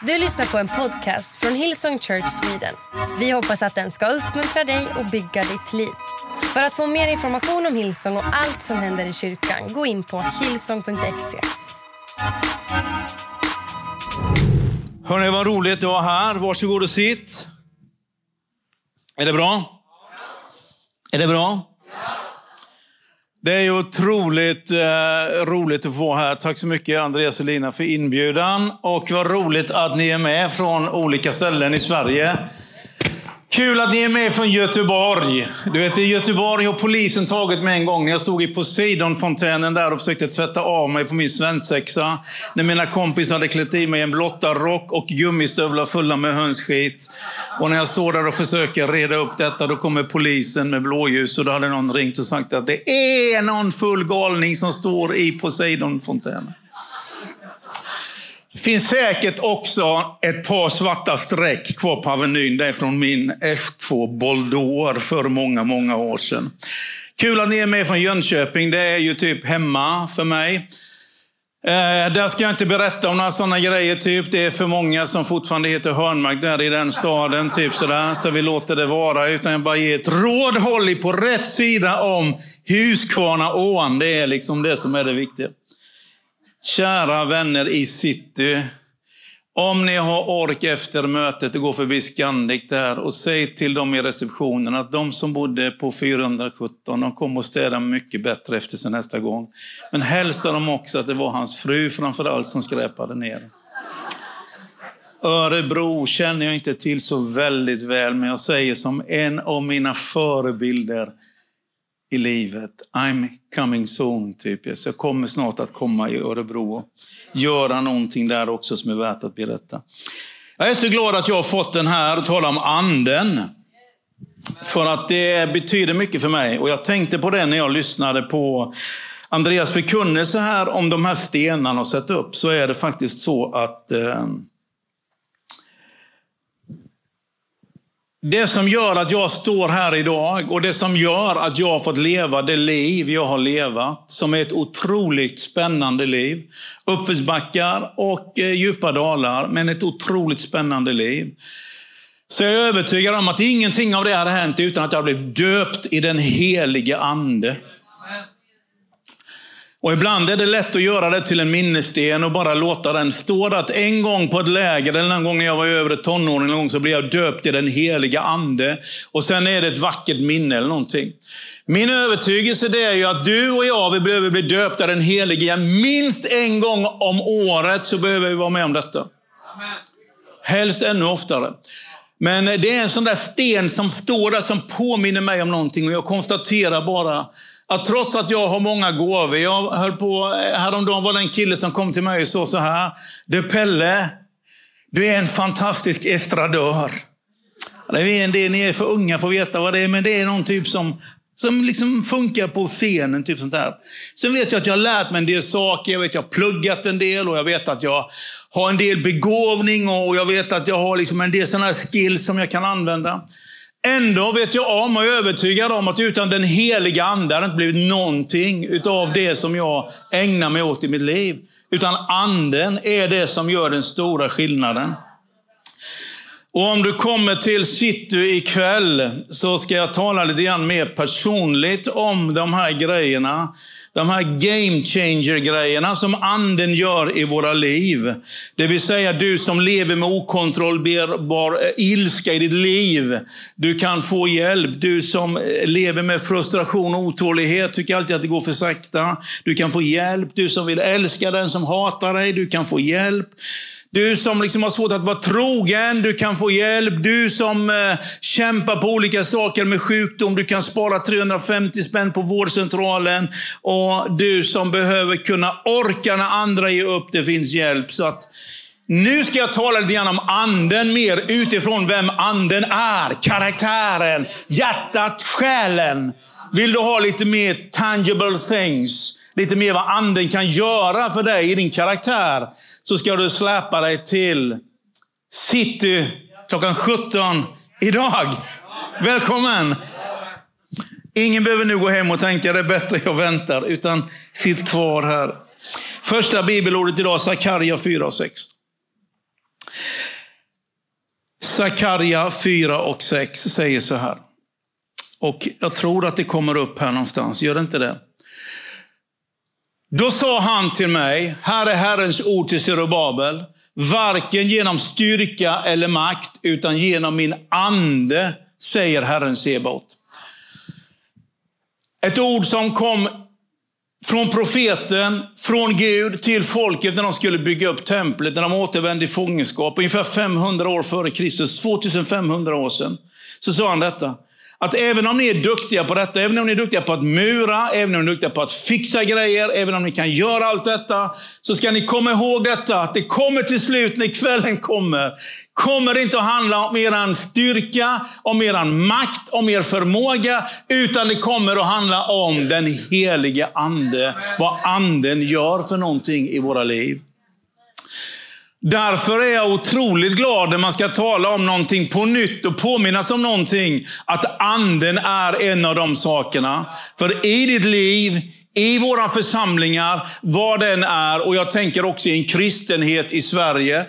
Du lyssnar på en podcast från Hillsong Church Sweden. Vi hoppas att den ska uppmuntra dig och bygga ditt liv. För att få mer information om Hillsong och allt som händer i kyrkan, gå in på hillsong.se. Hörni, vad roligt att vara här. Varsågod och sitt. Är det bra? Är det bra? Det är otroligt eh, roligt att få vara här. Tack så mycket Andreas och Lina för inbjudan. Och vad roligt att ni är med från olika ställen i Sverige. Kul att ni är med från Göteborg. Du vet, i Göteborg har polisen tagit mig en gång när jag stod i Poseidonfontänen där och försökte tvätta av mig på min svensexa. När mina kompisar hade klätt i mig en blotta rock och gummistövlar fulla med hönsskit. Och när jag står där och försöker reda upp detta, då kommer polisen med blåljus och då hade någon ringt och sagt att det är någon full galning som står i Poseidonfontänen. Det finns säkert också ett par svarta streck kvar på Avenyn. Det är från min F2 Boldor för många, många år sedan. Kul att ni är med från Jönköping. Det är ju typ hemma för mig. Eh, där ska jag inte berätta om några sådana grejer. Typ. Det är för många som fortfarande heter Hörnmark där i den staden. Typ sådär. Så vi låter det vara. Utan jag bara ger ett råd. Håll på rätt sida om Huskvarnaån. Det är liksom det som är det viktiga. Kära vänner i city. Om ni har ork efter mötet, gå förbi Scandic där och säg till dem i receptionen att de som bodde på 417, de kommer att städa mycket bättre efter sig nästa gång. Men hälsa dem också att det var hans fru framförallt som skräpade ner. Örebro känner jag inte till så väldigt väl, men jag säger som en av mina förebilder i livet. I'm coming soon, typ. Så jag kommer snart att komma i Örebro och göra någonting där också som är värt att berätta. Jag är så glad att jag har fått den här och tala om anden. För att det betyder mycket för mig. Och jag tänkte på det när jag lyssnade på Andreas förkunnelse här om de här stenarna och sätta upp. Så är det faktiskt så att eh, Det som gör att jag står här idag och det som gör att jag har fått leva det liv jag har levat, som är ett otroligt spännande liv. Uppförsbackar och eh, djupa dalar, men ett otroligt spännande liv. Så jag är övertygad om att ingenting av det hade hänt utan att jag blev döpt i den helige Ande. Och ibland är det lätt att göra det till en minnessten och bara låta den stå där. Att en gång på ett läger, eller någon gång när jag var över tonåring, någon gång så blev jag döpt i den heliga ande. Och sen är det ett vackert minne eller någonting. Min övertygelse det är ju att du och jag, vi behöver bli döpta i den helige. Minst en gång om året så behöver vi vara med om detta. Helst ännu oftare. Men det är en sån där sten som står där som påminner mig om någonting och jag konstaterar bara att trots att jag har många gåvor, jag höll på, eh, häromdagen var det en kille som kom till mig och sa så här. Du Pelle, du är en fantastisk estradör. Det är en del, ni är för unga för att veta vad det är, men det är någon typ som, som liksom funkar på scenen. Typ sånt där. Sen vet jag att jag har lärt mig en del saker. Jag vet att jag har pluggat en del och jag vet att jag har en del begåvning och jag vet att jag har liksom en del sådana skills som jag kan använda. Ändå vet jag om och är övertygad om att utan den heliga Ande hade det inte blivit någonting utav det som jag ägnar mig åt i mitt liv. Utan Anden är det som gör den stora skillnaden. Och om du kommer till city ikväll så ska jag tala lite grann mer personligt om de här grejerna de här game changer-grejerna som anden gör i våra liv. Det vill säga du som lever med okontrollerbar eh, ilska i ditt liv. Du kan få hjälp. Du som eh, lever med frustration och otålighet, tycker alltid att det går för sakta. Du kan få hjälp. Du som vill älska den som hatar dig, du kan få hjälp. Du som liksom har svårt att vara trogen, du kan få hjälp. Du som eh, kämpar på olika saker med sjukdom, du kan spara 350 spänn på vårdcentralen. Och du som behöver kunna orka när andra ger upp, det finns hjälp. Så att nu ska jag tala lite grann om anden mer utifrån vem anden är. Karaktären, hjärtat, själen. Vill du ha lite mer tangible things? Lite mer vad anden kan göra för dig i din karaktär så ska du släpa dig till City klockan 17 idag. Välkommen! Ingen behöver nu gå hem och tänka det är bättre jag väntar, utan sitt kvar här. Första bibelordet idag, Sakarja 4 och 6. Sakarja 4 och 6 säger så här. Och jag tror att det kommer upp här någonstans, gör det inte det? Då sa han till mig, här är Herrens ord till Zerubabel, varken genom styrka eller makt, utan genom min ande, säger Herren Sebaot. Ett ord som kom från profeten, från Gud till folket när de skulle bygga upp templet, när de återvände i fångenskap, ungefär 500 år före Kristus, 2500 år sedan, så sa han detta. Att även om ni är duktiga på detta, även om ni är duktiga på att mura, även om ni är duktiga på att fixa grejer, även om ni kan göra allt detta, så ska ni komma ihåg detta, att det kommer till slut när kvällen kommer, kommer det inte att handla om er styrka, om er makt, om er förmåga, utan det kommer att handla om den helige Ande. Vad Anden gör för någonting i våra liv. Därför är jag otroligt glad när man ska tala om någonting på nytt och påminnas om någonting. Att anden är en av de sakerna. För i ditt liv, i våra församlingar, vad den är, och jag tänker också i en kristenhet i Sverige.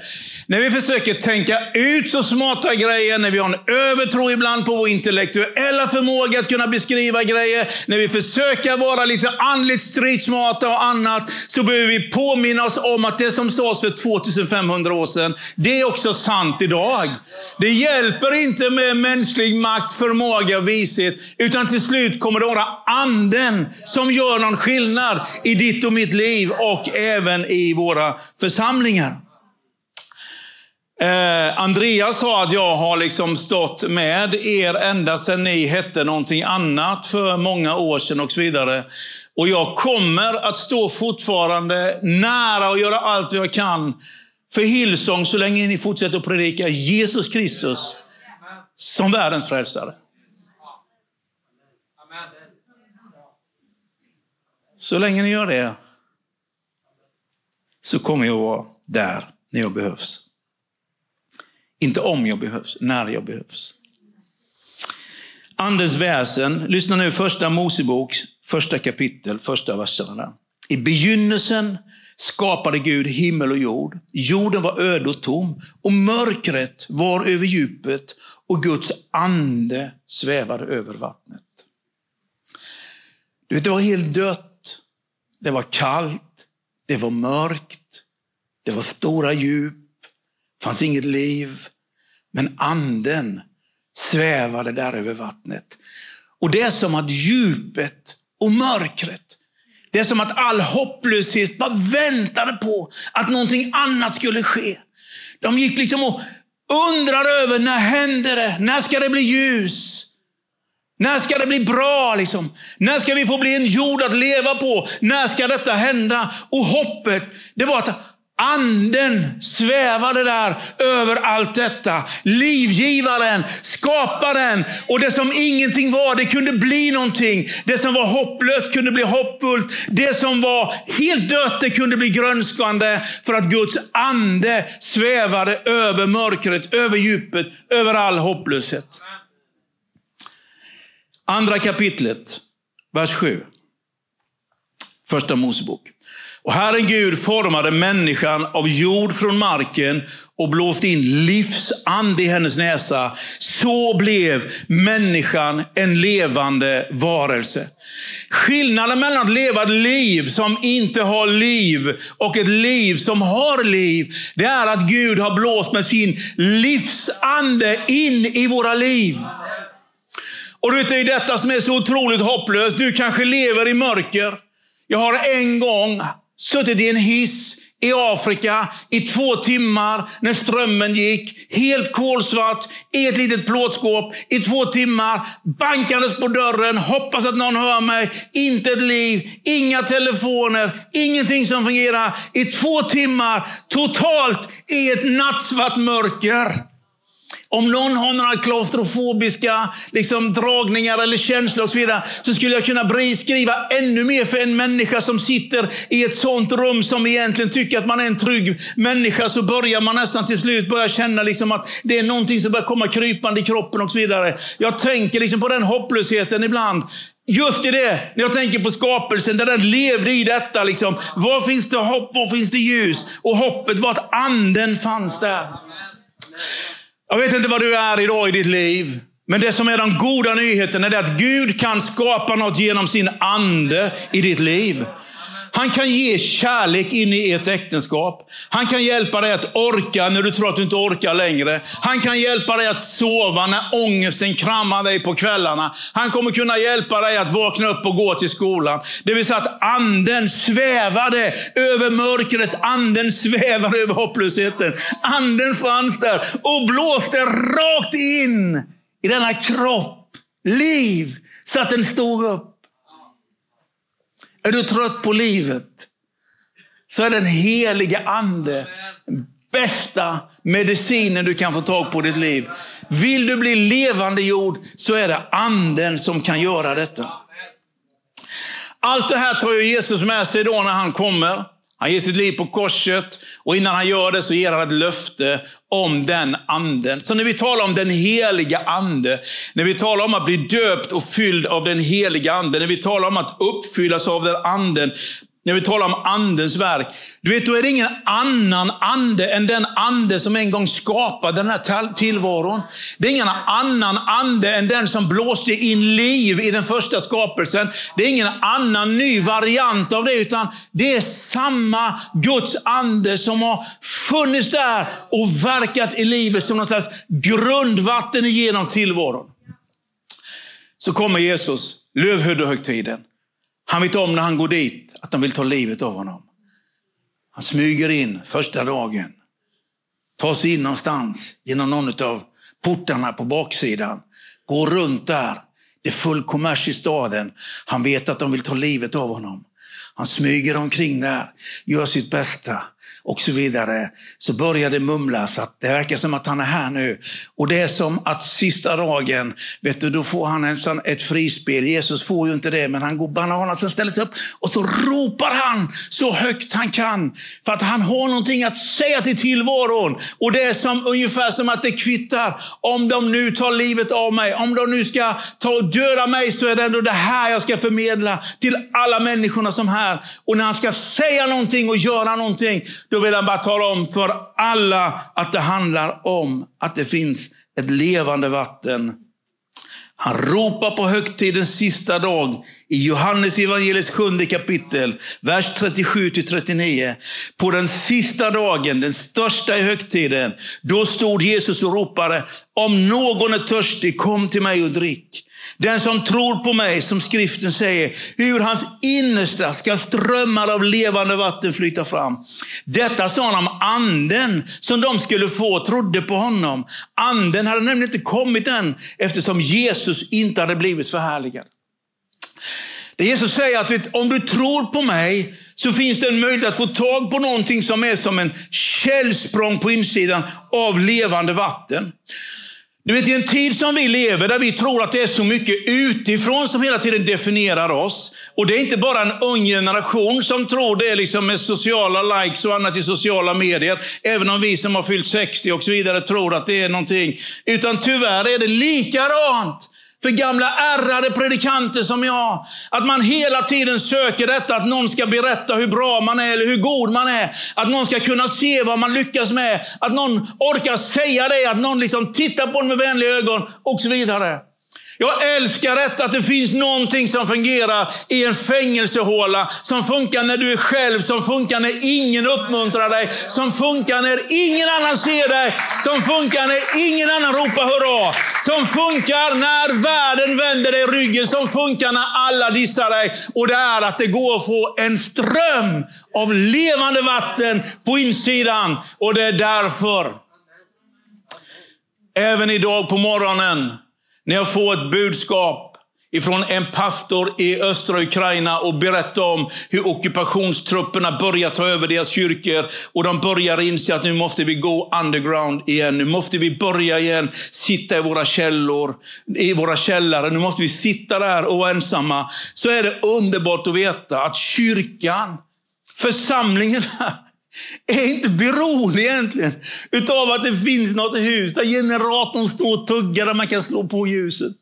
När vi försöker tänka ut så smarta grejer, när vi har en övertro ibland på vår intellektuella förmåga att kunna beskriva grejer, när vi försöker vara lite andligt stridsmarta och annat, så behöver vi påminna oss om att det som sades för 2500 år sedan, det är också sant idag. Det hjälper inte med mänsklig makt, förmåga och vishet, utan till slut kommer det vara anden som gör någon skillnad i ditt och mitt liv och även i våra församlingar. Eh, Andreas sa att jag har liksom stått med er ända sedan ni hette någonting annat för många år sedan och så vidare. Och jag kommer att stå fortfarande nära och göra allt jag kan för Hillsong så länge ni fortsätter att predika Jesus Kristus som världens frälsare. Så länge ni gör det så kommer jag vara där när jag behövs. Inte om jag behövs, när jag behövs. Andens väsen. Lyssna nu, första Mosebok, första kapitel, första verserna. I begynnelsen skapade Gud himmel och jord. Jorden var öde och tom och mörkret var över djupet och Guds ande svävade över vattnet. Du vet, det var helt dött. Det var kallt. Det var mörkt. Det var stora djup fanns inget liv. Men anden svävade där över vattnet. Och det är som att djupet och mörkret, det är som att all hopplöshet bara väntade på att någonting annat skulle ske. De gick liksom och undrade över, när händer det? När ska det bli ljus? När ska det bli bra? Liksom? När ska vi få bli en jord att leva på? När ska detta hända? Och hoppet, det var att Anden svävade där över allt detta. Livgivaren, skaparen. Och det som ingenting var, det kunde bli någonting. Det som var hopplöst kunde bli hoppfullt. Det som var helt dött, det kunde bli grönskande. För att Guds ande svävade över mörkret, över djupet, över all hopplöshet. Andra kapitlet, vers 7. Första Mosebok. Och Herren Gud formade människan av jord från marken och blåste in livsand i hennes näsa. Så blev människan en levande varelse. Skillnaden mellan att leva ett liv som inte har liv och ett liv som har liv, det är att Gud har blåst med sin livsande in i våra liv. Och det är detta som är så otroligt hopplöst. Du kanske lever i mörker. Jag har en gång suttit i en hiss i Afrika i två timmar när strömmen gick. Helt kolsvart i ett litet plåtskåp i två timmar. Bankandes på dörren, hoppas att någon hör mig. Inte ett liv, inga telefoner, ingenting som fungerar. I två timmar, totalt i ett nattsvart mörker. Om någon har några klaustrofobiska liksom, dragningar eller känslor och så vidare, så skulle jag kunna skriva ännu mer för en människa som sitter i ett sånt rum som egentligen tycker att man är en trygg människa. Så börjar man nästan till slut börja känna liksom att det är någonting som börjar komma krypande i kroppen och så vidare. Jag tänker liksom på den hopplösheten ibland. Just i det, när jag tänker på skapelsen, där den levde i detta. Liksom. Var finns det hopp? Var finns det ljus? Och hoppet var att anden fanns där. Jag vet inte vad du är idag i ditt liv. Men det som är den goda nyheten är att Gud kan skapa något genom sin ande i ditt liv. Han kan ge kärlek in i ert äktenskap. Han kan hjälpa dig att orka när du tror att du inte orkar längre. Han kan hjälpa dig att sova när ångesten kramar dig på kvällarna. Han kommer kunna hjälpa dig att vakna upp och gå till skolan. Det vill säga att anden svävade över mörkret. Anden svävade över hopplösheten. Anden fanns där och blåste rakt in i denna kropp. Liv. Så att den stod upp. Är du trött på livet så är den heliga ande bästa medicinen du kan få tag på i ditt liv. Vill du bli levande jord så är det anden som kan göra detta. Allt det här tar ju Jesus med sig då när han kommer. Han ger sitt liv på korset och innan han gör det så ger han ett löfte om den anden. Så när vi talar om den heliga ande, när vi talar om att bli döpt och fylld av den heliga anden, när vi talar om att uppfyllas av den anden, när vi talar om andens verk. Du vet, då är det ingen annan ande än den ande som en gång skapade den här tillvaron. Det är ingen annan ande än den som blåste in liv i den första skapelsen. Det är ingen annan ny variant av det, utan det är samma Guds ande som har funnits där och verkat i livet som någon slags grundvatten genom tillvaron. Så kommer Jesus, lövhöjdehögtiden. Han vet om när han går dit att de vill ta livet av honom. Han smyger in första dagen. Tar sig in någonstans genom någon av portarna på baksidan. Går runt där. Det är full kommers i staden. Han vet att de vill ta livet av honom. Han smyger omkring där, gör sitt bästa och så vidare, så börjar det mumlas att det verkar som att han är här nu. Och det är som att sista dagen, vet du, då får han en sån, ett frispel. Jesus får ju inte det, men han går bananas och ställer sig upp och så ropar han så högt han kan. För att han har någonting att säga till tillvaron. Och det är som, ungefär som att det kvittar. Om de nu tar livet av mig, om de nu ska ta och döda mig, så är det ändå det här jag ska förmedla till alla människorna som är här. Och när han ska säga någonting och göra någonting, då då vill han bara tala om för alla att det handlar om att det finns ett levande vatten. Han ropar på högtidens sista dag i Johannes evangeliets sjunde kapitel, vers 37-39. På den sista dagen, den största i högtiden, då stod Jesus och ropade, om någon är törstig, kom till mig och drick. Den som tror på mig, som skriften säger, ur hans innersta ska strömmar av levande vatten flyta fram. Detta sa han om anden som de skulle få, trodde på honom. Anden hade nämligen inte kommit än, eftersom Jesus inte hade blivit förhärligad. Det Jesus säger att vet, om du tror på mig, så finns det en möjlighet att få tag på någonting som är som en källsprång på insidan av levande vatten. Du vet, i en tid som vi lever, där vi tror att det är så mycket utifrån som hela tiden definierar oss. Och det är inte bara en ung generation som tror det, liksom med sociala likes och annat i sociala medier. Även om vi som har fyllt 60 och så vidare tror att det är någonting. Utan tyvärr är det likadant för gamla ärrade predikanter som jag. Att man hela tiden söker detta, att någon ska berätta hur bra man är eller hur god man är. Att någon ska kunna se vad man lyckas med. Att någon orkar säga det, att någon liksom tittar på en med vänliga ögon och så vidare. Jag älskar detta att det finns någonting som fungerar i en fängelsehåla. Som funkar när du är själv, som funkar när ingen uppmuntrar dig. Som funkar när ingen annan ser dig. Som funkar när ingen annan ropar hurra. Som funkar när världen vänder dig ryggen. Som funkar när alla dissar dig. Och det är att det går att få en ström av levande vatten på insidan. Och det är därför, även idag på morgonen, när jag får ett budskap ifrån en pastor i östra Ukraina och berättar om hur ockupationstrupperna börjar ta över deras kyrkor. Och de börjar inse att nu måste vi gå underground igen. Nu måste vi börja igen sitta i våra källor, i våra källare. Nu måste vi sitta där och vara ensamma. Så är det underbart att veta att kyrkan, församlingen här, är inte beroende egentligen utav att det finns något hus där generatorn står och tuggar där man kan slå på ljuset.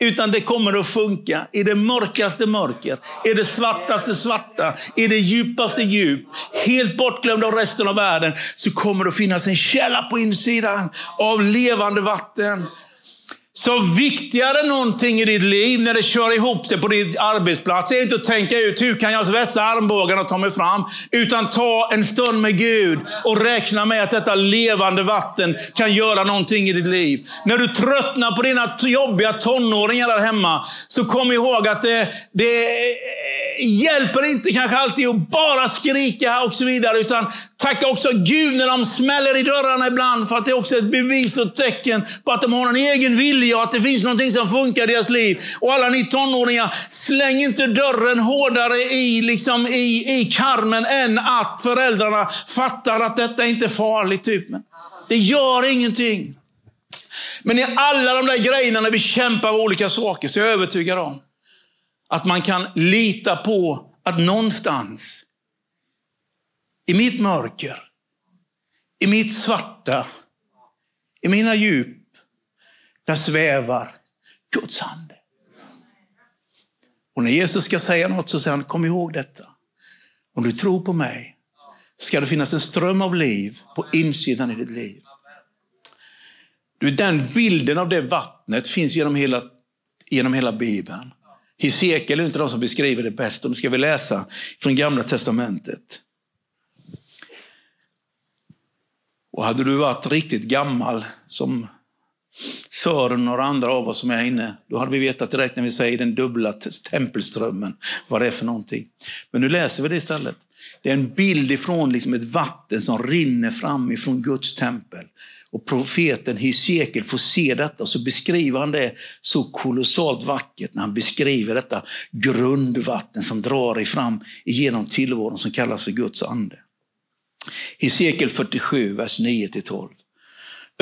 Utan det kommer att funka i det mörkaste mörker, i det svartaste svarta, i det djupaste djup. Helt bortglömd av resten av världen så kommer det att finnas en källa på insidan av levande vatten. Så viktigare än någonting i ditt liv när det kör ihop sig på din arbetsplats är inte att tänka ut hur kan jag vässa armbågarna och ta mig fram. Utan ta en stund med Gud och räkna med att detta levande vatten kan göra någonting i ditt liv. När du tröttnar på dina jobbiga tonåringar där hemma, så kom ihåg att det, det hjälper inte kanske alltid att bara skrika och så vidare. Utan tacka också Gud när de smäller i dörrarna ibland. För att det är också ett bevis och tecken på att de har en egen vilja och att det finns någonting som funkar i deras liv. Och alla ni tonåringar, släng inte dörren hårdare i, liksom i, i karmen än att föräldrarna fattar att detta inte är farligt. Typ. Men det gör ingenting. Men i alla de där grejerna när vi kämpar med olika saker så är jag övertygad om att man kan lita på att någonstans i mitt mörker, i mitt svarta, i mina djup, där svävar Guds ande. Och när Jesus ska säga något så säger han, kom ihåg detta. Om du tror på mig ska det finnas en ström av liv på insidan i ditt liv. Du, den bilden av det vattnet finns genom hela, genom hela Bibeln. Hesekiel är inte de som beskriver det bäst. Och nu ska vi läsa från Gamla Testamentet. Och hade du varit riktigt gammal, som Sören och några andra av oss som är här inne, då hade vi vetat direkt när vi säger den dubbla tempelströmmen, vad det är för någonting. Men nu läser vi det istället. Det är en bild ifrån liksom ett vatten som rinner fram ifrån Guds tempel. Och profeten Hesekiel får se detta, och så beskriver han det så kolossalt vackert när han beskriver detta grundvatten som drar fram igenom tillvaron som kallas för Guds ande. Hesekiel 47, vers 9-12.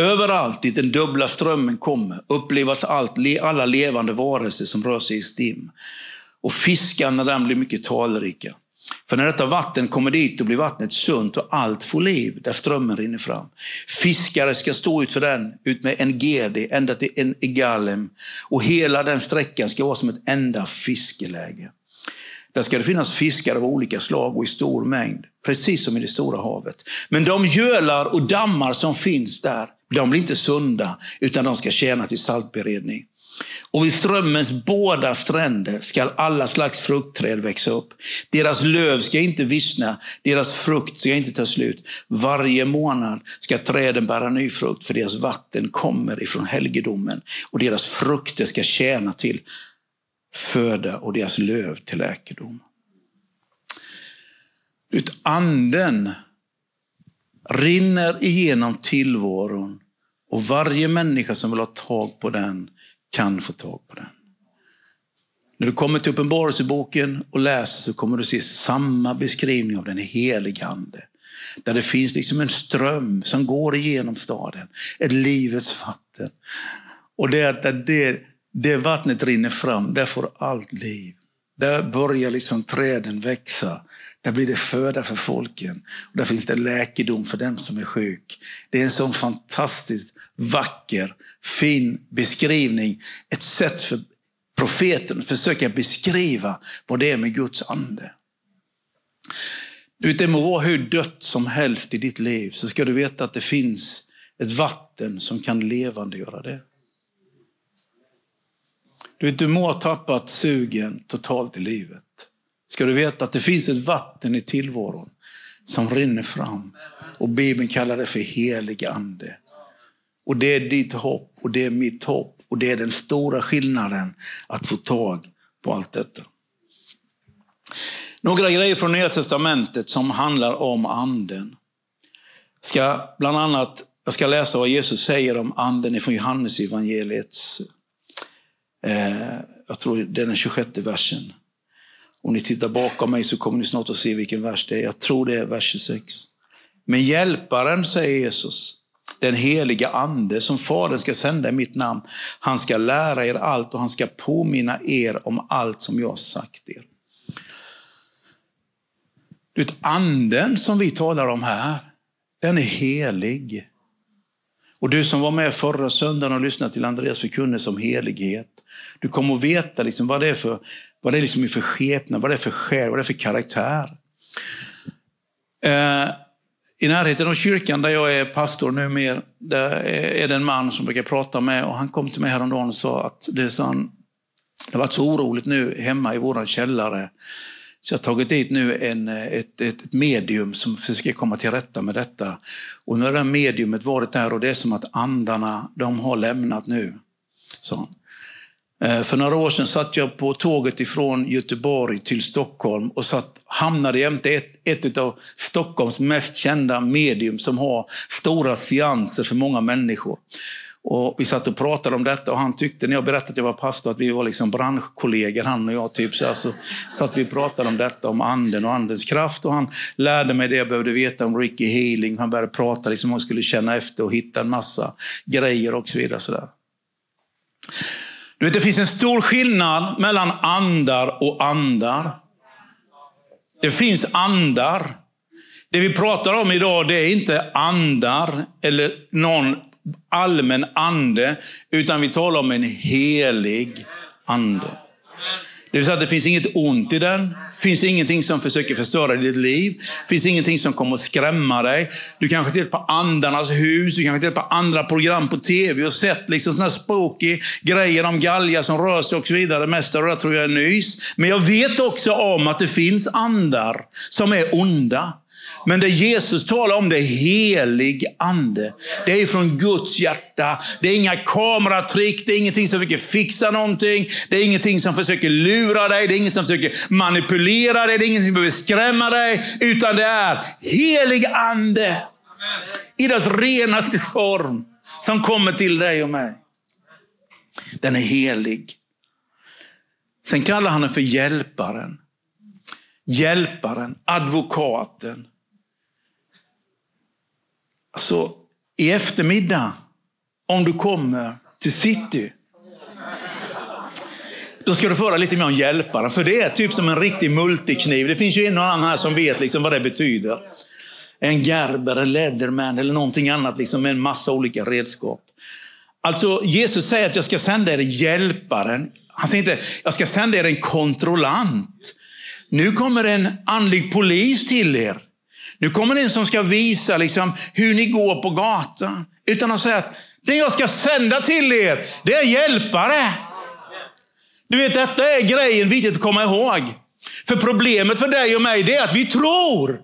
Överallt dit den dubbla strömmen kommer upplevas allt, alla levande varelser som rör sig i stim. Och fiskarna där blir mycket talrika. För när detta vatten kommer dit, då blir vattnet sunt och allt får liv där strömmen rinner fram. Fiskare ska stå ut för den, ut med en gedi, ända till en egalem. Och hela den sträckan ska vara som ett enda fiskeläge. Där ska det finnas fiskar av olika slag och i stor mängd, precis som i det stora havet. Men de gölar och dammar som finns där, de blir inte sunda, utan de ska tjäna till saltberedning. Och vid strömmens båda stränder skall alla slags fruktträd växa upp. Deras löv ska inte vissna, deras frukt ska inte ta slut. Varje månad ska träden bära ny frukt, för deras vatten kommer ifrån helgedomen. Och deras frukter ska tjäna till föda och deras löv till läkedom. Ut anden rinner igenom tillvaron och varje människa som vill ha tag på den kan få tag på den. När du kommer till Uppenbarelseboken och läser så kommer du se samma beskrivning av den helige Ande. Där det finns liksom en ström som går igenom staden. Ett livets vatten. Och det, där det, det vattnet rinner fram, där får allt liv. Där börjar liksom träden växa. Där blir det föda för folken. Och där finns det läkedom för den som är sjuk. Det är en sån fantastiskt vacker, fin beskrivning. Ett sätt för profeten att försöka beskriva vad det är med Guds ande. Du vet, det må vara hur dött som helst i ditt liv, så ska du veta att det finns ett vatten som kan levandegöra det. Du, vet, du må ha tappat sugen totalt i livet. Ska du veta att det finns ett vatten i tillvaron som rinner fram. Och Bibeln kallar det för helig ande. Och det är ditt hopp och det är mitt hopp. Och det är den stora skillnaden att få tag på allt detta. Några grejer från Nya Testamentet som handlar om anden. Ska bland annat, jag ska läsa vad Jesus säger om anden från Johannes evangeliets Eh, jag tror det är den 26 versen. Om ni tittar bakom mig så kommer ni snart att se vilken vers det är. Jag tror det är vers 26. Men hjälparen, säger Jesus, den heliga ande som Fadern ska sända i mitt namn, han ska lära er allt och han ska påminna er om allt som jag har sagt er. Du anden som vi talar om här, den är helig. Och du som var med förra söndagen och lyssnade till Andreas förkunnelse om helighet. Du kommer att veta liksom vad det är för, vad det är liksom för skepnad, vad det är för själ, vad det är för karaktär. Eh, I närheten av kyrkan där jag är pastor nu mer, där är det en man som brukar prata med och han kom till mig häromdagen och sa att det, är sån, det har varit så oroligt nu hemma i våran källare. Så jag har tagit dit nu en, eh, ett, ett medium som försöker komma till rätta med detta. Och nu har det här mediumet varit där och det är som att andarna, de har lämnat nu. Så. Eh, för några år sedan satt jag på tåget ifrån Göteborg till Stockholm och satt, hamnade jämte ett, ett av Stockholms mest kända medium som har stora seanser för många människor. Och vi satt och pratade om detta och han tyckte, när jag berättade att jag var pastor, att vi var liksom branschkollegor, han och jag. Typ. Så alltså, satt vi och pratade om detta, om anden och andens kraft. Och han lärde mig det jag behövde veta om Ricky Healing. Han började prata, liksom han skulle känna efter och hitta en massa grejer och så vidare. Så där. Du vet, det finns en stor skillnad mellan andar och andar. Det finns andar. Det vi pratar om idag det är inte andar eller någon allmän ande, utan vi talar om en helig ande. Det vill säga att det finns inget ont i den. Det finns ingenting som försöker förstöra ditt liv. Det finns ingenting som kommer att skrämma dig. Du kanske tittat på Andarnas hus, du kanske tittat på andra program på tv och sett liksom här spooky grejer om galgar som rör sig och så vidare. Mest av det tror jag är nys. Men jag vet också om att det finns andar som är onda. Men det Jesus talar om det är helig ande. Det är från Guds hjärta. Det är inga kameratrick, det är ingenting som försöker fixa någonting. Det är ingenting som försöker lura dig, det är inget som försöker manipulera dig, det är ingenting som behöver skrämma dig. Utan det är helig ande. I dess renaste form. Som kommer till dig och mig. Den är helig. Sen kallar han den för hjälparen. Hjälparen, advokaten, Alltså, i eftermiddag, om du kommer till city, då ska du få höra lite mer om hjälparen. För det är typ som en riktig multikniv. Det finns ju en och annan här som vet liksom vad det betyder. En Gerber, en Leatherman eller någonting annat liksom med en massa olika redskap. Alltså Jesus säger att jag ska sända er hjälparen. Han säger inte, jag ska sända er en kontrollant. Nu kommer en andlig polis till er. Nu kommer den som ska visa liksom, hur ni går på gatan. Utan att säga att det jag ska sända till er, det är hjälpare. Du vet, detta är grejen viktigt att komma ihåg. För problemet för dig och mig, det är att vi tror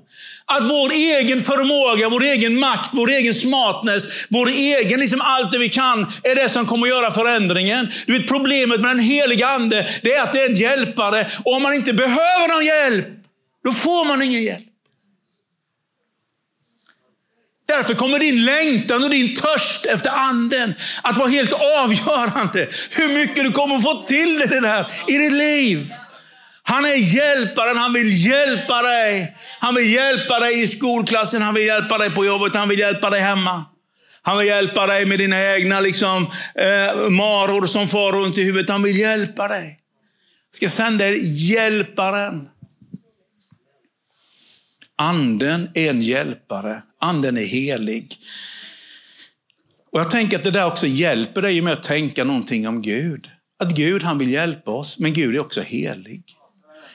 att vår egen förmåga, vår egen makt, vår egen smartness, vår egen, liksom allt det vi kan, är det som kommer att göra förändringen. Du vet, problemet med den heliga Ande, det är att det är en hjälpare. Och om man inte behöver någon hjälp, då får man ingen hjälp. Därför kommer din längtan och din törst efter anden att vara helt avgörande. Hur mycket du kommer få till det där i ditt liv. Han är hjälparen, han vill hjälpa dig. Han vill hjälpa dig i skolklassen, han vill hjälpa dig på jobbet, han vill hjälpa dig hemma. Han vill hjälpa dig med dina egna liksom, eh, maror som far runt i huvudet. Han vill hjälpa dig. Jag ska sända er hjälparen. Anden är en hjälpare. Anden är helig. Och Jag tänker att det där också hjälper dig med att tänka någonting om Gud. Att Gud han vill hjälpa oss, men Gud är också helig.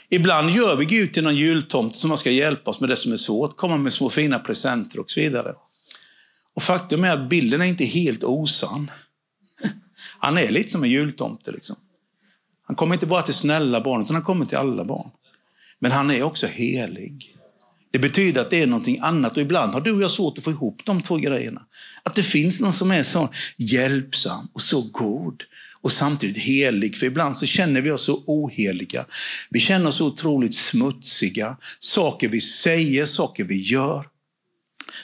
Ibland gör vi Gud till någon jultomte som ska hjälpa oss med det som är svårt, komma med små fina presenter och så vidare. Och Faktum är att bilden är inte helt osann. Han är lite som en jultomte. Liksom. Han kommer inte bara till snälla barn, utan han kommer till alla barn. Men han är också helig. Det betyder att det är någonting annat och ibland har du och jag svårt att få ihop de två grejerna. Att det finns någon som är så hjälpsam och så god och samtidigt helig. För ibland så känner vi oss så oheliga. Vi känner oss så otroligt smutsiga. Saker vi säger, saker vi gör.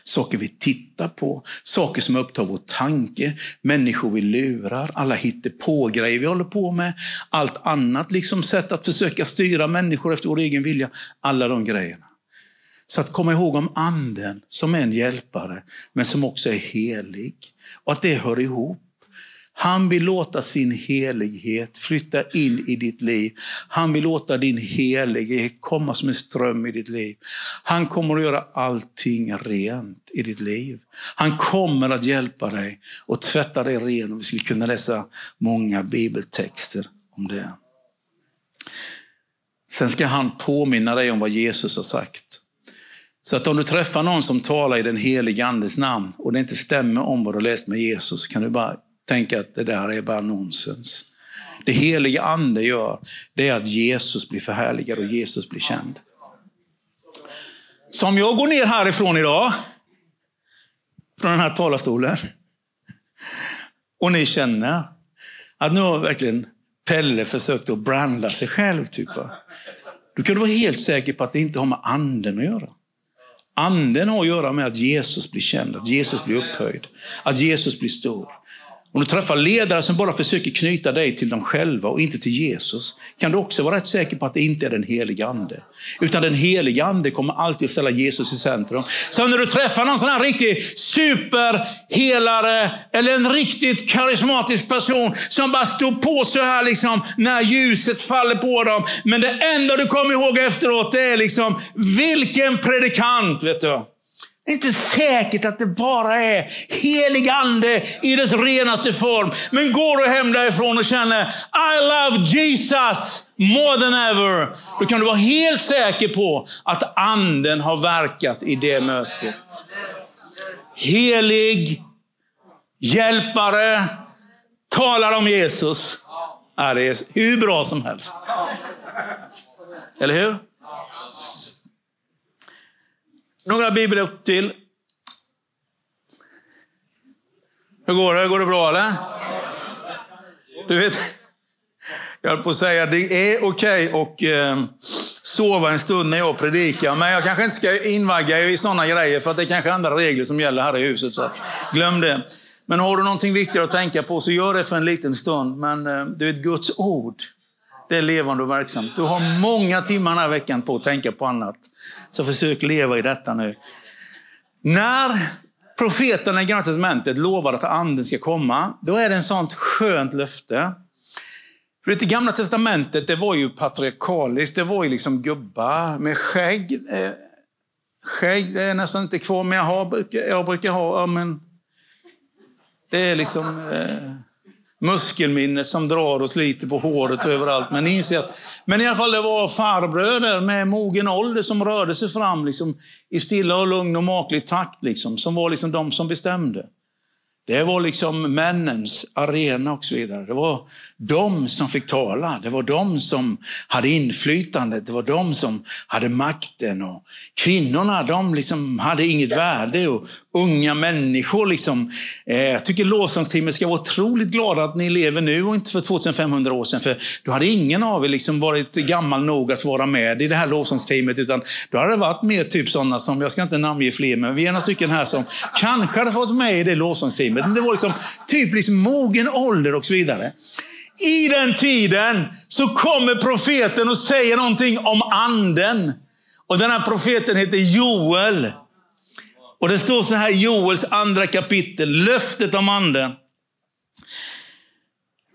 Saker vi tittar på, saker som upptar vår tanke, människor vi lurar, alla hittepågrejer grejer vi håller på med, allt annat liksom sätt att försöka styra människor efter vår egen vilja. Alla de grejerna. Så att komma ihåg om anden som är en hjälpare, men som också är helig. Och att det hör ihop. Han vill låta sin helighet flytta in i ditt liv. Han vill låta din helighet komma som en ström i ditt liv. Han kommer att göra allting rent i ditt liv. Han kommer att hjälpa dig och tvätta dig ren. Och vi skulle kunna läsa många bibeltexter om det. Sen ska han påminna dig om vad Jesus har sagt. Så att om du träffar någon som talar i den helige Andes namn och det inte stämmer om vad du läst med Jesus, så kan du bara tänka att det där är bara nonsens. Det heliga Ande gör, det är att Jesus blir förhärligad och Jesus blir känd. Så om jag går ner härifrån idag, från den här talarstolen, och ni känner att nu har verkligen Pelle försökt att branda sig själv, typ, va? då kan du vara helt säker på att det inte har med anden att göra. Anden har att göra med att Jesus blir känd, att Jesus blir upphöjd, att Jesus blir stor. Om du träffar ledare som bara försöker knyta dig till dem själva och inte till Jesus, kan du också vara rätt säker på att det inte är den helige Ande. Utan den helige Ande kommer alltid att ställa Jesus i centrum. Så när du träffar någon sån här riktig superhelare, eller en riktigt karismatisk person som bara står på så här liksom, när ljuset faller på dem. Men det enda du kommer ihåg efteråt, det är liksom, vilken predikant, vet du. Det är inte säkert att det bara är helig ande i dess renaste form. Men går du hem därifrån och känner I love Jesus more than ever. Då kan du vara helt säker på att anden har verkat i det mötet. Helig, hjälpare, talar om Jesus. Ja, det är hur bra som helst. Eller hur? Några bibelord till. Hur går det? Går det bra eller? Du vet, jag höll på att säga det är okej okay att eh, sova en stund när jag predikar, men jag kanske inte ska invagga er i sådana grejer för att det är kanske andra regler som gäller här i huset. Så glöm det. Men har du någonting viktigare att tänka på så gör det för en liten stund. Men eh, du vet, Guds ord, det är levande och verksamt. Du har många timmar den här veckan på att tänka på annat. Så försök leva i detta nu. När profeterna i Gamla Testamentet lovar att anden ska komma, då är det en sånt skönt löfte. För det Gamla Testamentet det var ju patriarkaliskt, det var ju liksom gubbar med skägg. Eh, skägg det är nästan inte kvar, men jag, har, jag brukar ha, ja, men det är liksom... Eh, muskelminnet som drar och sliter på håret och överallt. Men inser att, men i alla fall det var farbröder med mogen ålder som rörde sig fram liksom, i stilla och lugn och maklig takt. Liksom, som var liksom de som bestämde. Det var liksom männens arena och så vidare. Det var de som fick tala. Det var de som hade inflytandet. Det var de som hade makten. Och kvinnorna de liksom hade inget värde. Och unga människor. Liksom, eh, jag tycker lovsångsteamet ska vara otroligt glada att ni lever nu och inte för 2500 år sedan. För då hade ingen av er liksom varit gammal nog att vara med i det här lovsångsteamet. Utan då hade det varit mer typ sådana som, jag ska inte namnge fler, men vi är några stycken här som kanske hade fått med i det lovsångsteamet. Men det var liksom typiskt mogen ålder och så vidare. I den tiden så kommer profeten och säger någonting om anden. Och den här profeten heter Joel. Och det står så här i Joels andra kapitel, löftet om anden.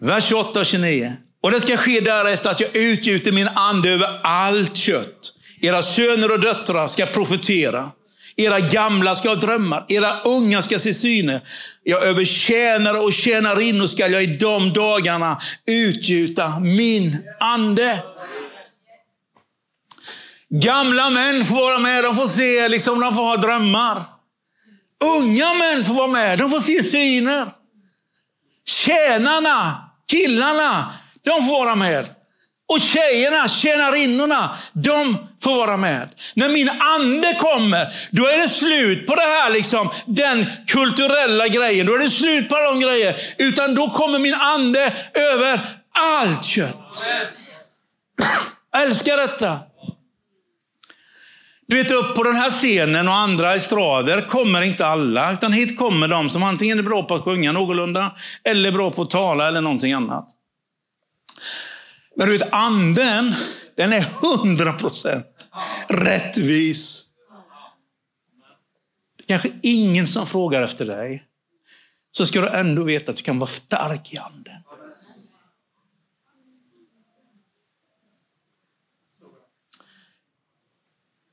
Vers 28 och 29. Och det ska ske därefter att jag utgjuter min ande över allt kött. Era söner och döttrar ska profetera. Era gamla ska ha drömmar, era unga ska se syner. Jag över tjänare och tjänarinnor ska jag i de dagarna utgjuta min ande. Gamla män får vara med, de får se, liksom, de får ha drömmar. Unga män får vara med, de får se syner. Tjänarna, killarna, de får vara med. Och tjejerna, tjänarinnorna, de får vara med. När min ande kommer, då är det slut på det här, liksom, den kulturella grejen. Då är det slut på alla de grejer. Utan då kommer min ande över allt kött. Jag älskar detta. Du vet, upp på den här scenen och andra estrader kommer inte alla, utan hit kommer de som antingen är bra på att sjunga någorlunda, eller bra på att tala eller någonting annat. Men du vet, anden, den är hundra procent rättvis. Det är kanske ingen som frågar efter dig. så ska du ändå veta att du kan vara stark i anden.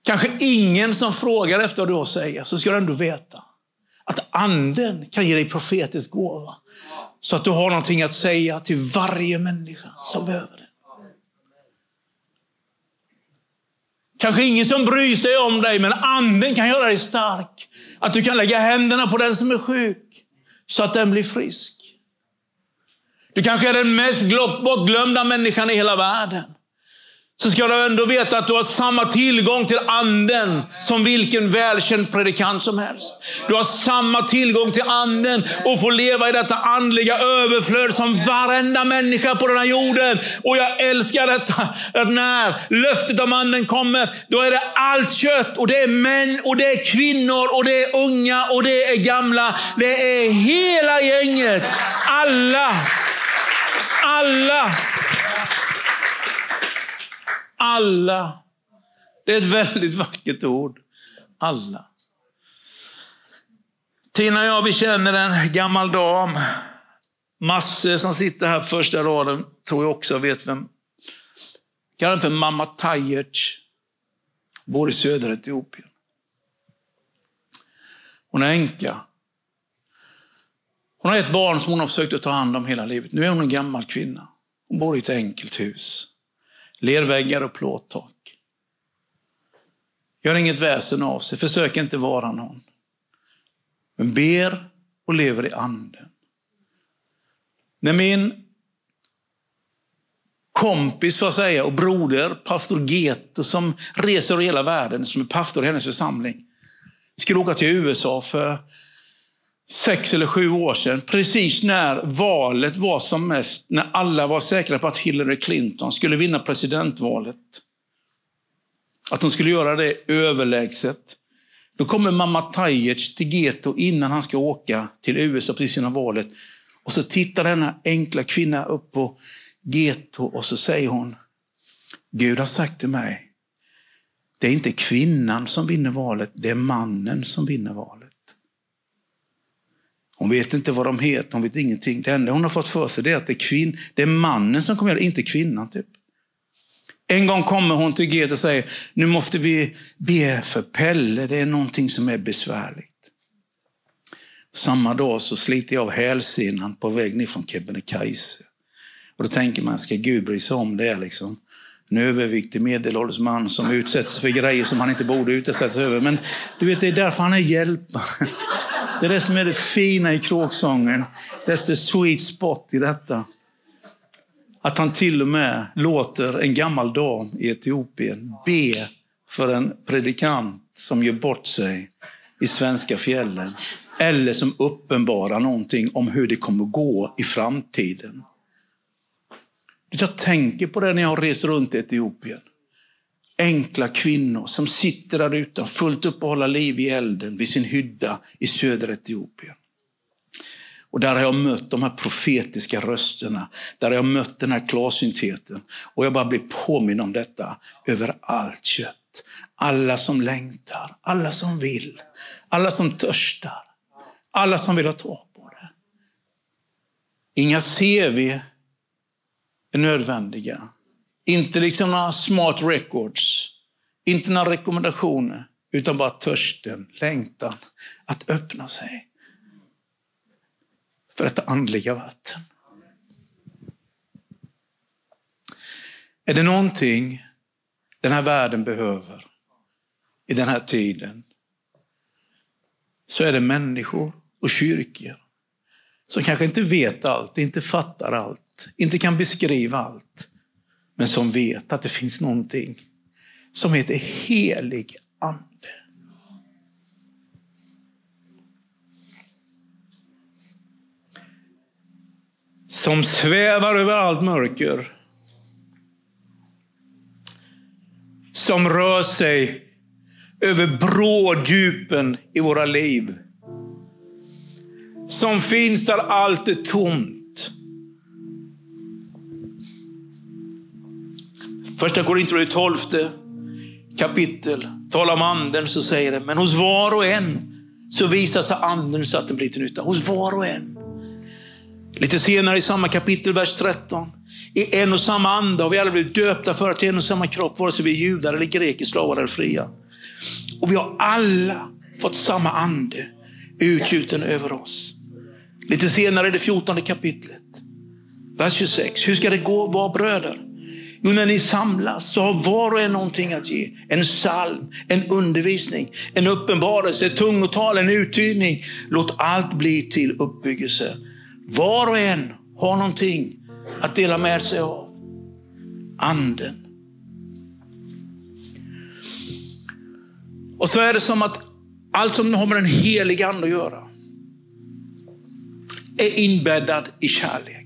Kanske ingen som frågar efter vad du har att säga, så ska du ändå veta att anden kan ge dig profetisk gåva. Så att du har någonting att säga till varje människa som behöver det. Kanske ingen som bryr sig om dig, men anden kan göra dig stark. Att du kan lägga händerna på den som är sjuk, så att den blir frisk. Du kanske är den mest bortglömda människan i hela världen så ska du ändå veta att du har samma tillgång till anden som vilken välkänd predikant som helst. Du har samma tillgång till anden och får leva i detta andliga överflöd som varenda människa på den här jorden. Och jag älskar detta, att när löftet om anden kommer, då är det allt kött. Och det är män, och det är kvinnor, och det är unga, och det är gamla. Det är hela gänget. Alla. Alla alla. Det är ett väldigt vackert ord. Alla. Tina och jag, vi känner en gammal dam. Massor som sitter här på första raden tror jag också vet vem. Kallar henne för mamma Tajerc. Bor i södra Etiopien. Hon är änka. Hon har ett barn som hon har försökt att ta hand om hela livet. Nu är hon en gammal kvinna. Hon bor i ett enkelt hus. Lerväggar och plåttak. Gör inget väsen av sig, försök inte vara någon. Men ber och lever i anden. När min kompis får säga, och broder, pastor Geto, som reser över hela världen, som är pastor i hennes församling, skulle åka till USA för sex eller sju år sedan, precis när valet var som mest, när alla var säkra på att Hillary Clinton skulle vinna presidentvalet. Att hon skulle göra det överlägset. Då kommer mamma Tajic till Geto innan han ska åka till USA precis innan valet. Och så tittar denna enkla kvinna upp på Geto och så säger hon, Gud har sagt till mig, det är inte kvinnan som vinner valet, det är mannen som vinner valet. Hon vet inte vad de heter, hon vet ingenting. Det enda hon har fått för sig är att det är, kvinn, det är mannen som kommer göra det, inte kvinnan. Typ. En gång kommer hon till Gete och säger, nu måste vi be för Pelle, det är någonting som är besvärligt. Samma dag så sliter jag av hälsenan på väg ner från Kebnekaise. Och då tänker man, ska Gud bry sig om det? Liksom? En överviktig medelålders man som utsätts för grejer som han inte borde utsättas över. Men du vet, det är därför han är hjälpare. Det är det som är det fina i kråksången. Det är the sweet spot i detta. Att han till och med låter en gammal dam i Etiopien be för en predikant som gör bort sig i svenska fjällen. Eller som uppenbarar någonting om hur det kommer gå i framtiden. Jag tänker på det när jag har rest runt i Etiopien enkla kvinnor som sitter där ute och fullt upp och håller liv i elden vid sin hydda i södra Etiopien. Och där har jag mött de här profetiska rösterna, där har jag mött den här klarsyntheten. Och jag bara blir påminn om detta över allt kött. Alla som längtar, alla som vill, alla som törstar, alla som vill ha tag på det. Inga CV är nödvändiga. Inte liksom några smart records, inte några rekommendationer, utan bara törsten, längtan att öppna sig för detta andliga vatten. Är det någonting den här världen behöver i den här tiden så är det människor och kyrkor som kanske inte vet allt, inte fattar allt, inte kan beskriva allt men som vet att det finns någonting som heter helig ande. Som svävar över allt mörker. Som rör sig över bråddjupen i våra liv. Som finns där allt är tomt. Första Korinthierbrevet 12 kapitel talar om anden så säger det, men hos var och en så visar sig anden så att den blir till nytta hos var och en. Lite senare i samma kapitel, vers 13. I en och samma ande har vi alla blivit döpta för att en och samma kropp, vare sig vi är judar eller greker, slavar eller fria. Och vi har alla fått samma ande utgjuten över oss. Lite senare i det fjortonde kapitlet, vers 26. Hur ska det gå var bröder? Jo, när ni samlas så har var och en någonting att ge. En psalm, en undervisning, en uppenbarelse, ett tungotal, en uttydning. Låt allt bli till uppbyggelse. Var och en har någonting att dela med sig av. Anden. Och så är det som att allt som har med den heliga Ande att göra är inbäddad i kärlek.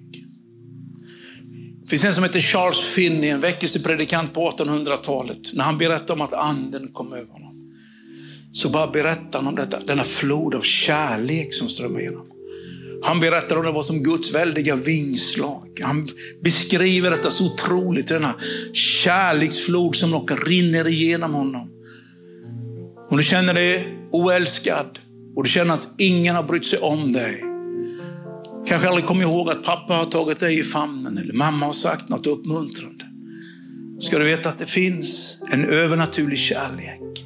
Det finns en som heter Charles Finney, en väckelsepredikant på 1800-talet. När han berättar om att anden kom över honom, så bara berättar han om detta, denna flod av kärlek som strömmar igenom. Han berättar om det var som Guds väldiga vingslag. Han beskriver detta så otroligt, denna kärleksflod som rinner igenom honom. Om du känner dig oälskad och du känner att ingen har brytt sig om dig, Kanske aldrig kommer ihåg att pappa har tagit dig i famnen eller mamma har sagt något uppmuntrande. Ska du veta att det finns en övernaturlig kärlek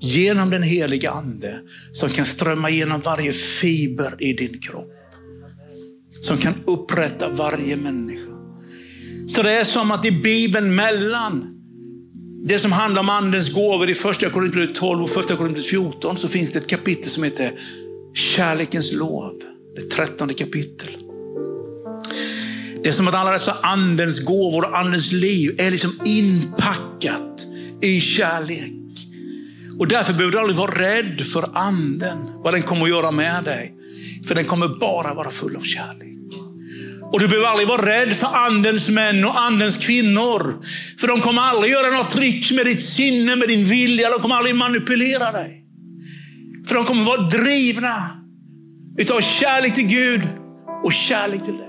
genom den heliga Ande som kan strömma genom varje fiber i din kropp. Som kan upprätta varje människa. Så det är som att i Bibeln mellan det som handlar om Andens gåvor i första Korinthierbrevet 12 och första Korinthierbrevet 14 så finns det ett kapitel som heter Kärlekens lov det trettonde kapitel. Det är som att alla dessa andens gåvor och andens liv är liksom inpackat i kärlek. Och därför behöver du aldrig vara rädd för anden, vad den kommer att göra med dig. För den kommer bara vara full av kärlek. Och du behöver aldrig vara rädd för andens män och andens kvinnor. För de kommer aldrig göra något trick med ditt sinne, med din vilja. De kommer aldrig manipulera dig. För de kommer vara drivna Utav kärlek till Gud och kärlek till dig.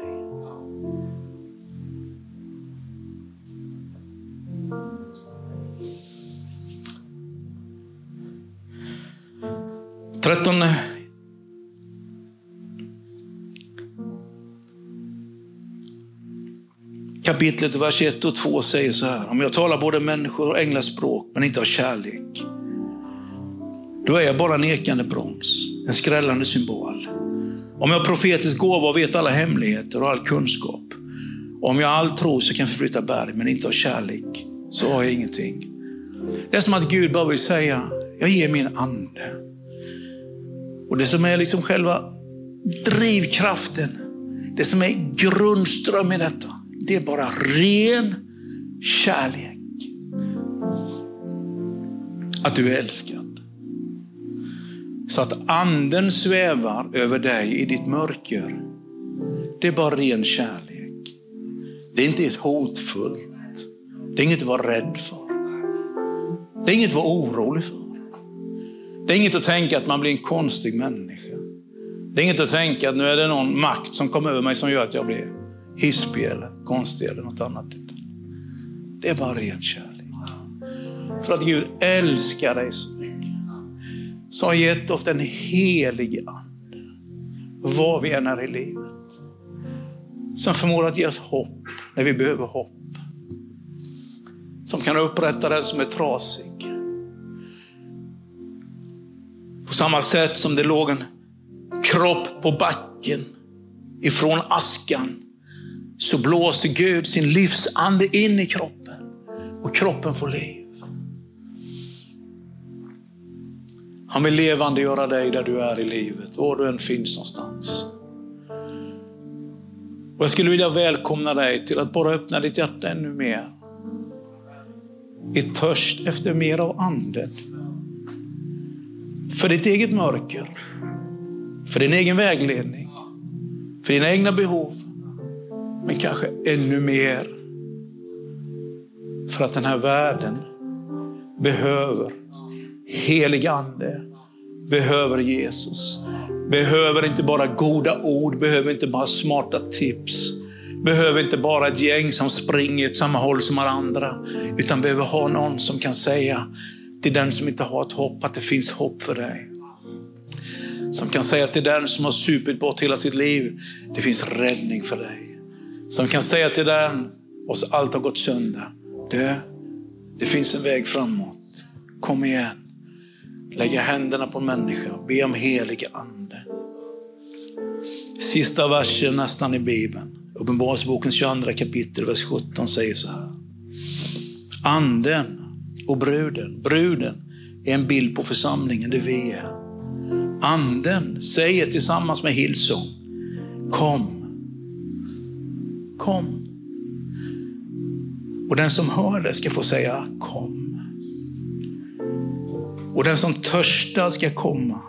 Trettonde kapitlet, vers 1 och 2 säger så här. Om jag talar både människor och änglars språk, men inte har kärlek, då är jag bara nekande brons, en skrällande symbol. Om jag har profetisk gåva och vet alla hemligheter och all kunskap. Om jag har all tro så kan jag förflytta berg, men inte har kärlek, så har jag ingenting. Det är som att Gud bara vill säga, jag ger min ande. Och det som är liksom själva drivkraften, det som är grundström i detta, det är bara ren kärlek. Att du är älskad. Så att anden svävar över dig i ditt mörker. Det är bara ren kärlek. Det är inte ett hotfullt. Det är inget att vara rädd för. Det är inget att vara orolig för. Det är inget att tänka att man blir en konstig människa. Det är inget att tänka att nu är det någon makt som kommer över mig som gör att jag blir hispig eller konstig eller något annat. Det är bara ren kärlek. För att Gud älskar dig så mycket som har gett oss den helige Ande. Var vi än är i livet. Som förmår att ge oss hopp när vi behöver hopp. Som kan upprätta den som är trasig. På samma sätt som det låg en kropp på backen ifrån askan, så blåser Gud sin livsande in i kroppen och kroppen får liv. Han vill levande göra dig där du är i livet, var du än finns någonstans. Och jag skulle vilja välkomna dig till att bara öppna ditt hjärta ännu mer. I törst efter mer av anden. För ditt eget mörker, för din egen vägledning, för dina egna behov. Men kanske ännu mer för att den här världen behöver helig ande behöver Jesus. Behöver inte bara goda ord, behöver inte bara smarta tips. Behöver inte bara ett gäng som springer åt samma håll som alla andra. Utan behöver ha någon som kan säga till den som inte har ett hopp att det finns hopp för dig. Som kan säga till den som har supit bort hela sitt liv, det finns räddning för dig. Som kan säga till den, och allt har gått sönder, det, det finns en väg framåt. Kom igen. Lägga händerna på människa, be om helig ande. Sista versen nästan i Bibeln, Uppenbarelsebokens 22 kapitel, vers 17 säger så här. Anden och bruden, bruden är en bild på församlingen, det vi är. Anden säger tillsammans med Hillsong, kom. Kom. Och den som hör det ska få säga kom. Och den som törstar ska komma.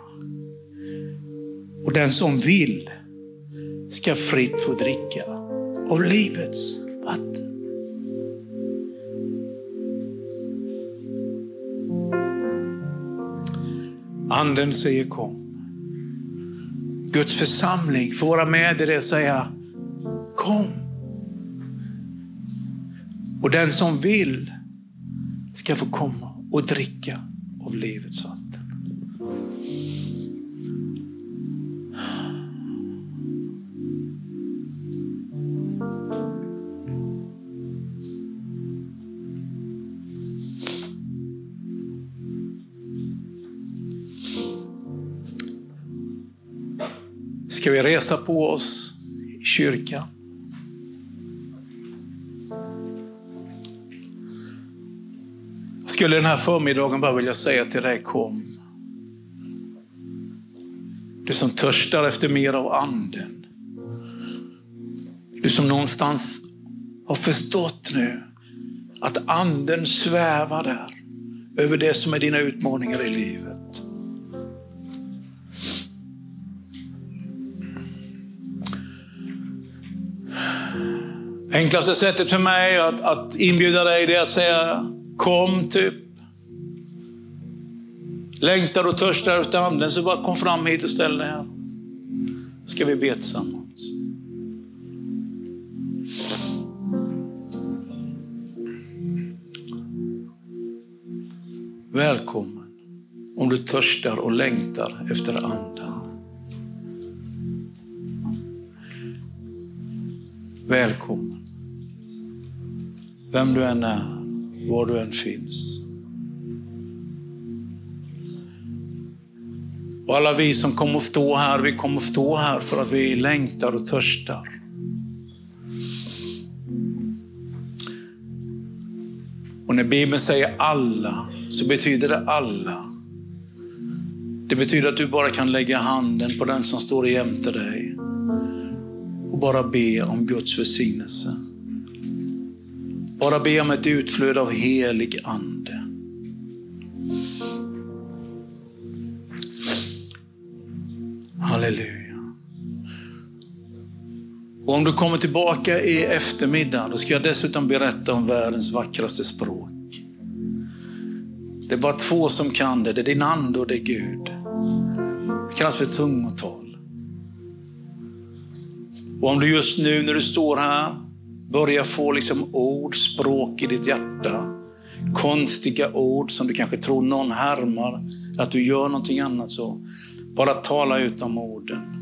Och den som vill ska fritt få dricka av livets vatten. Anden säger kom. Guds församling får vara med i det och säga kom. Och den som vill ska få komma och dricka av livets vatten. Ska vi resa på oss i kyrkan? Skulle den här förmiddagen bara vilja säga till dig, kom. Du som törstar efter mer av anden. Du som någonstans har förstått nu att anden svävar där över det som är dina utmaningar i livet. Enklaste sättet för mig att, att inbjuda dig är att säga kom, typ. Längtar och törstar efter anden, så bara kom fram hit och ställ dig här. ska vi be tillsammans. Välkommen om du törstar och längtar efter anden. Välkommen. Vem du än är, var du än finns. Och alla vi som kommer att stå här, vi kommer att stå här för att vi längtar och törstar. Och när Bibeln säger alla, så betyder det alla. Det betyder att du bara kan lägga handen på den som står jämte dig och bara be om Guds välsignelse. Bara be om ett utflöde av helig ande. Halleluja. Och om du kommer tillbaka i eftermiddag, då ska jag dessutom berätta om världens vackraste språk. Det är bara två som kan det. Det är din ande och det är Gud. Det kallas för tungotal. Och om du just nu när du står här Börja få liksom ord, språk i ditt hjärta. Konstiga ord som du kanske tror någon härmar, att du gör någonting annat så. Bara tala ut de orden.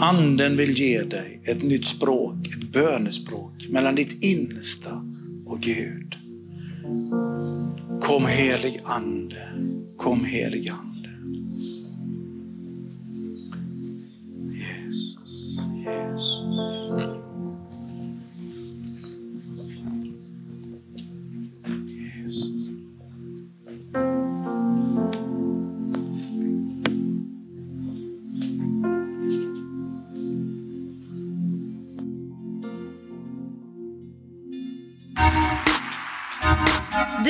Anden vill ge dig ett nytt språk, ett bönespråk mellan ditt innersta och Gud. Kom helig Ande, kom helig Ande. Jesus. Jesus.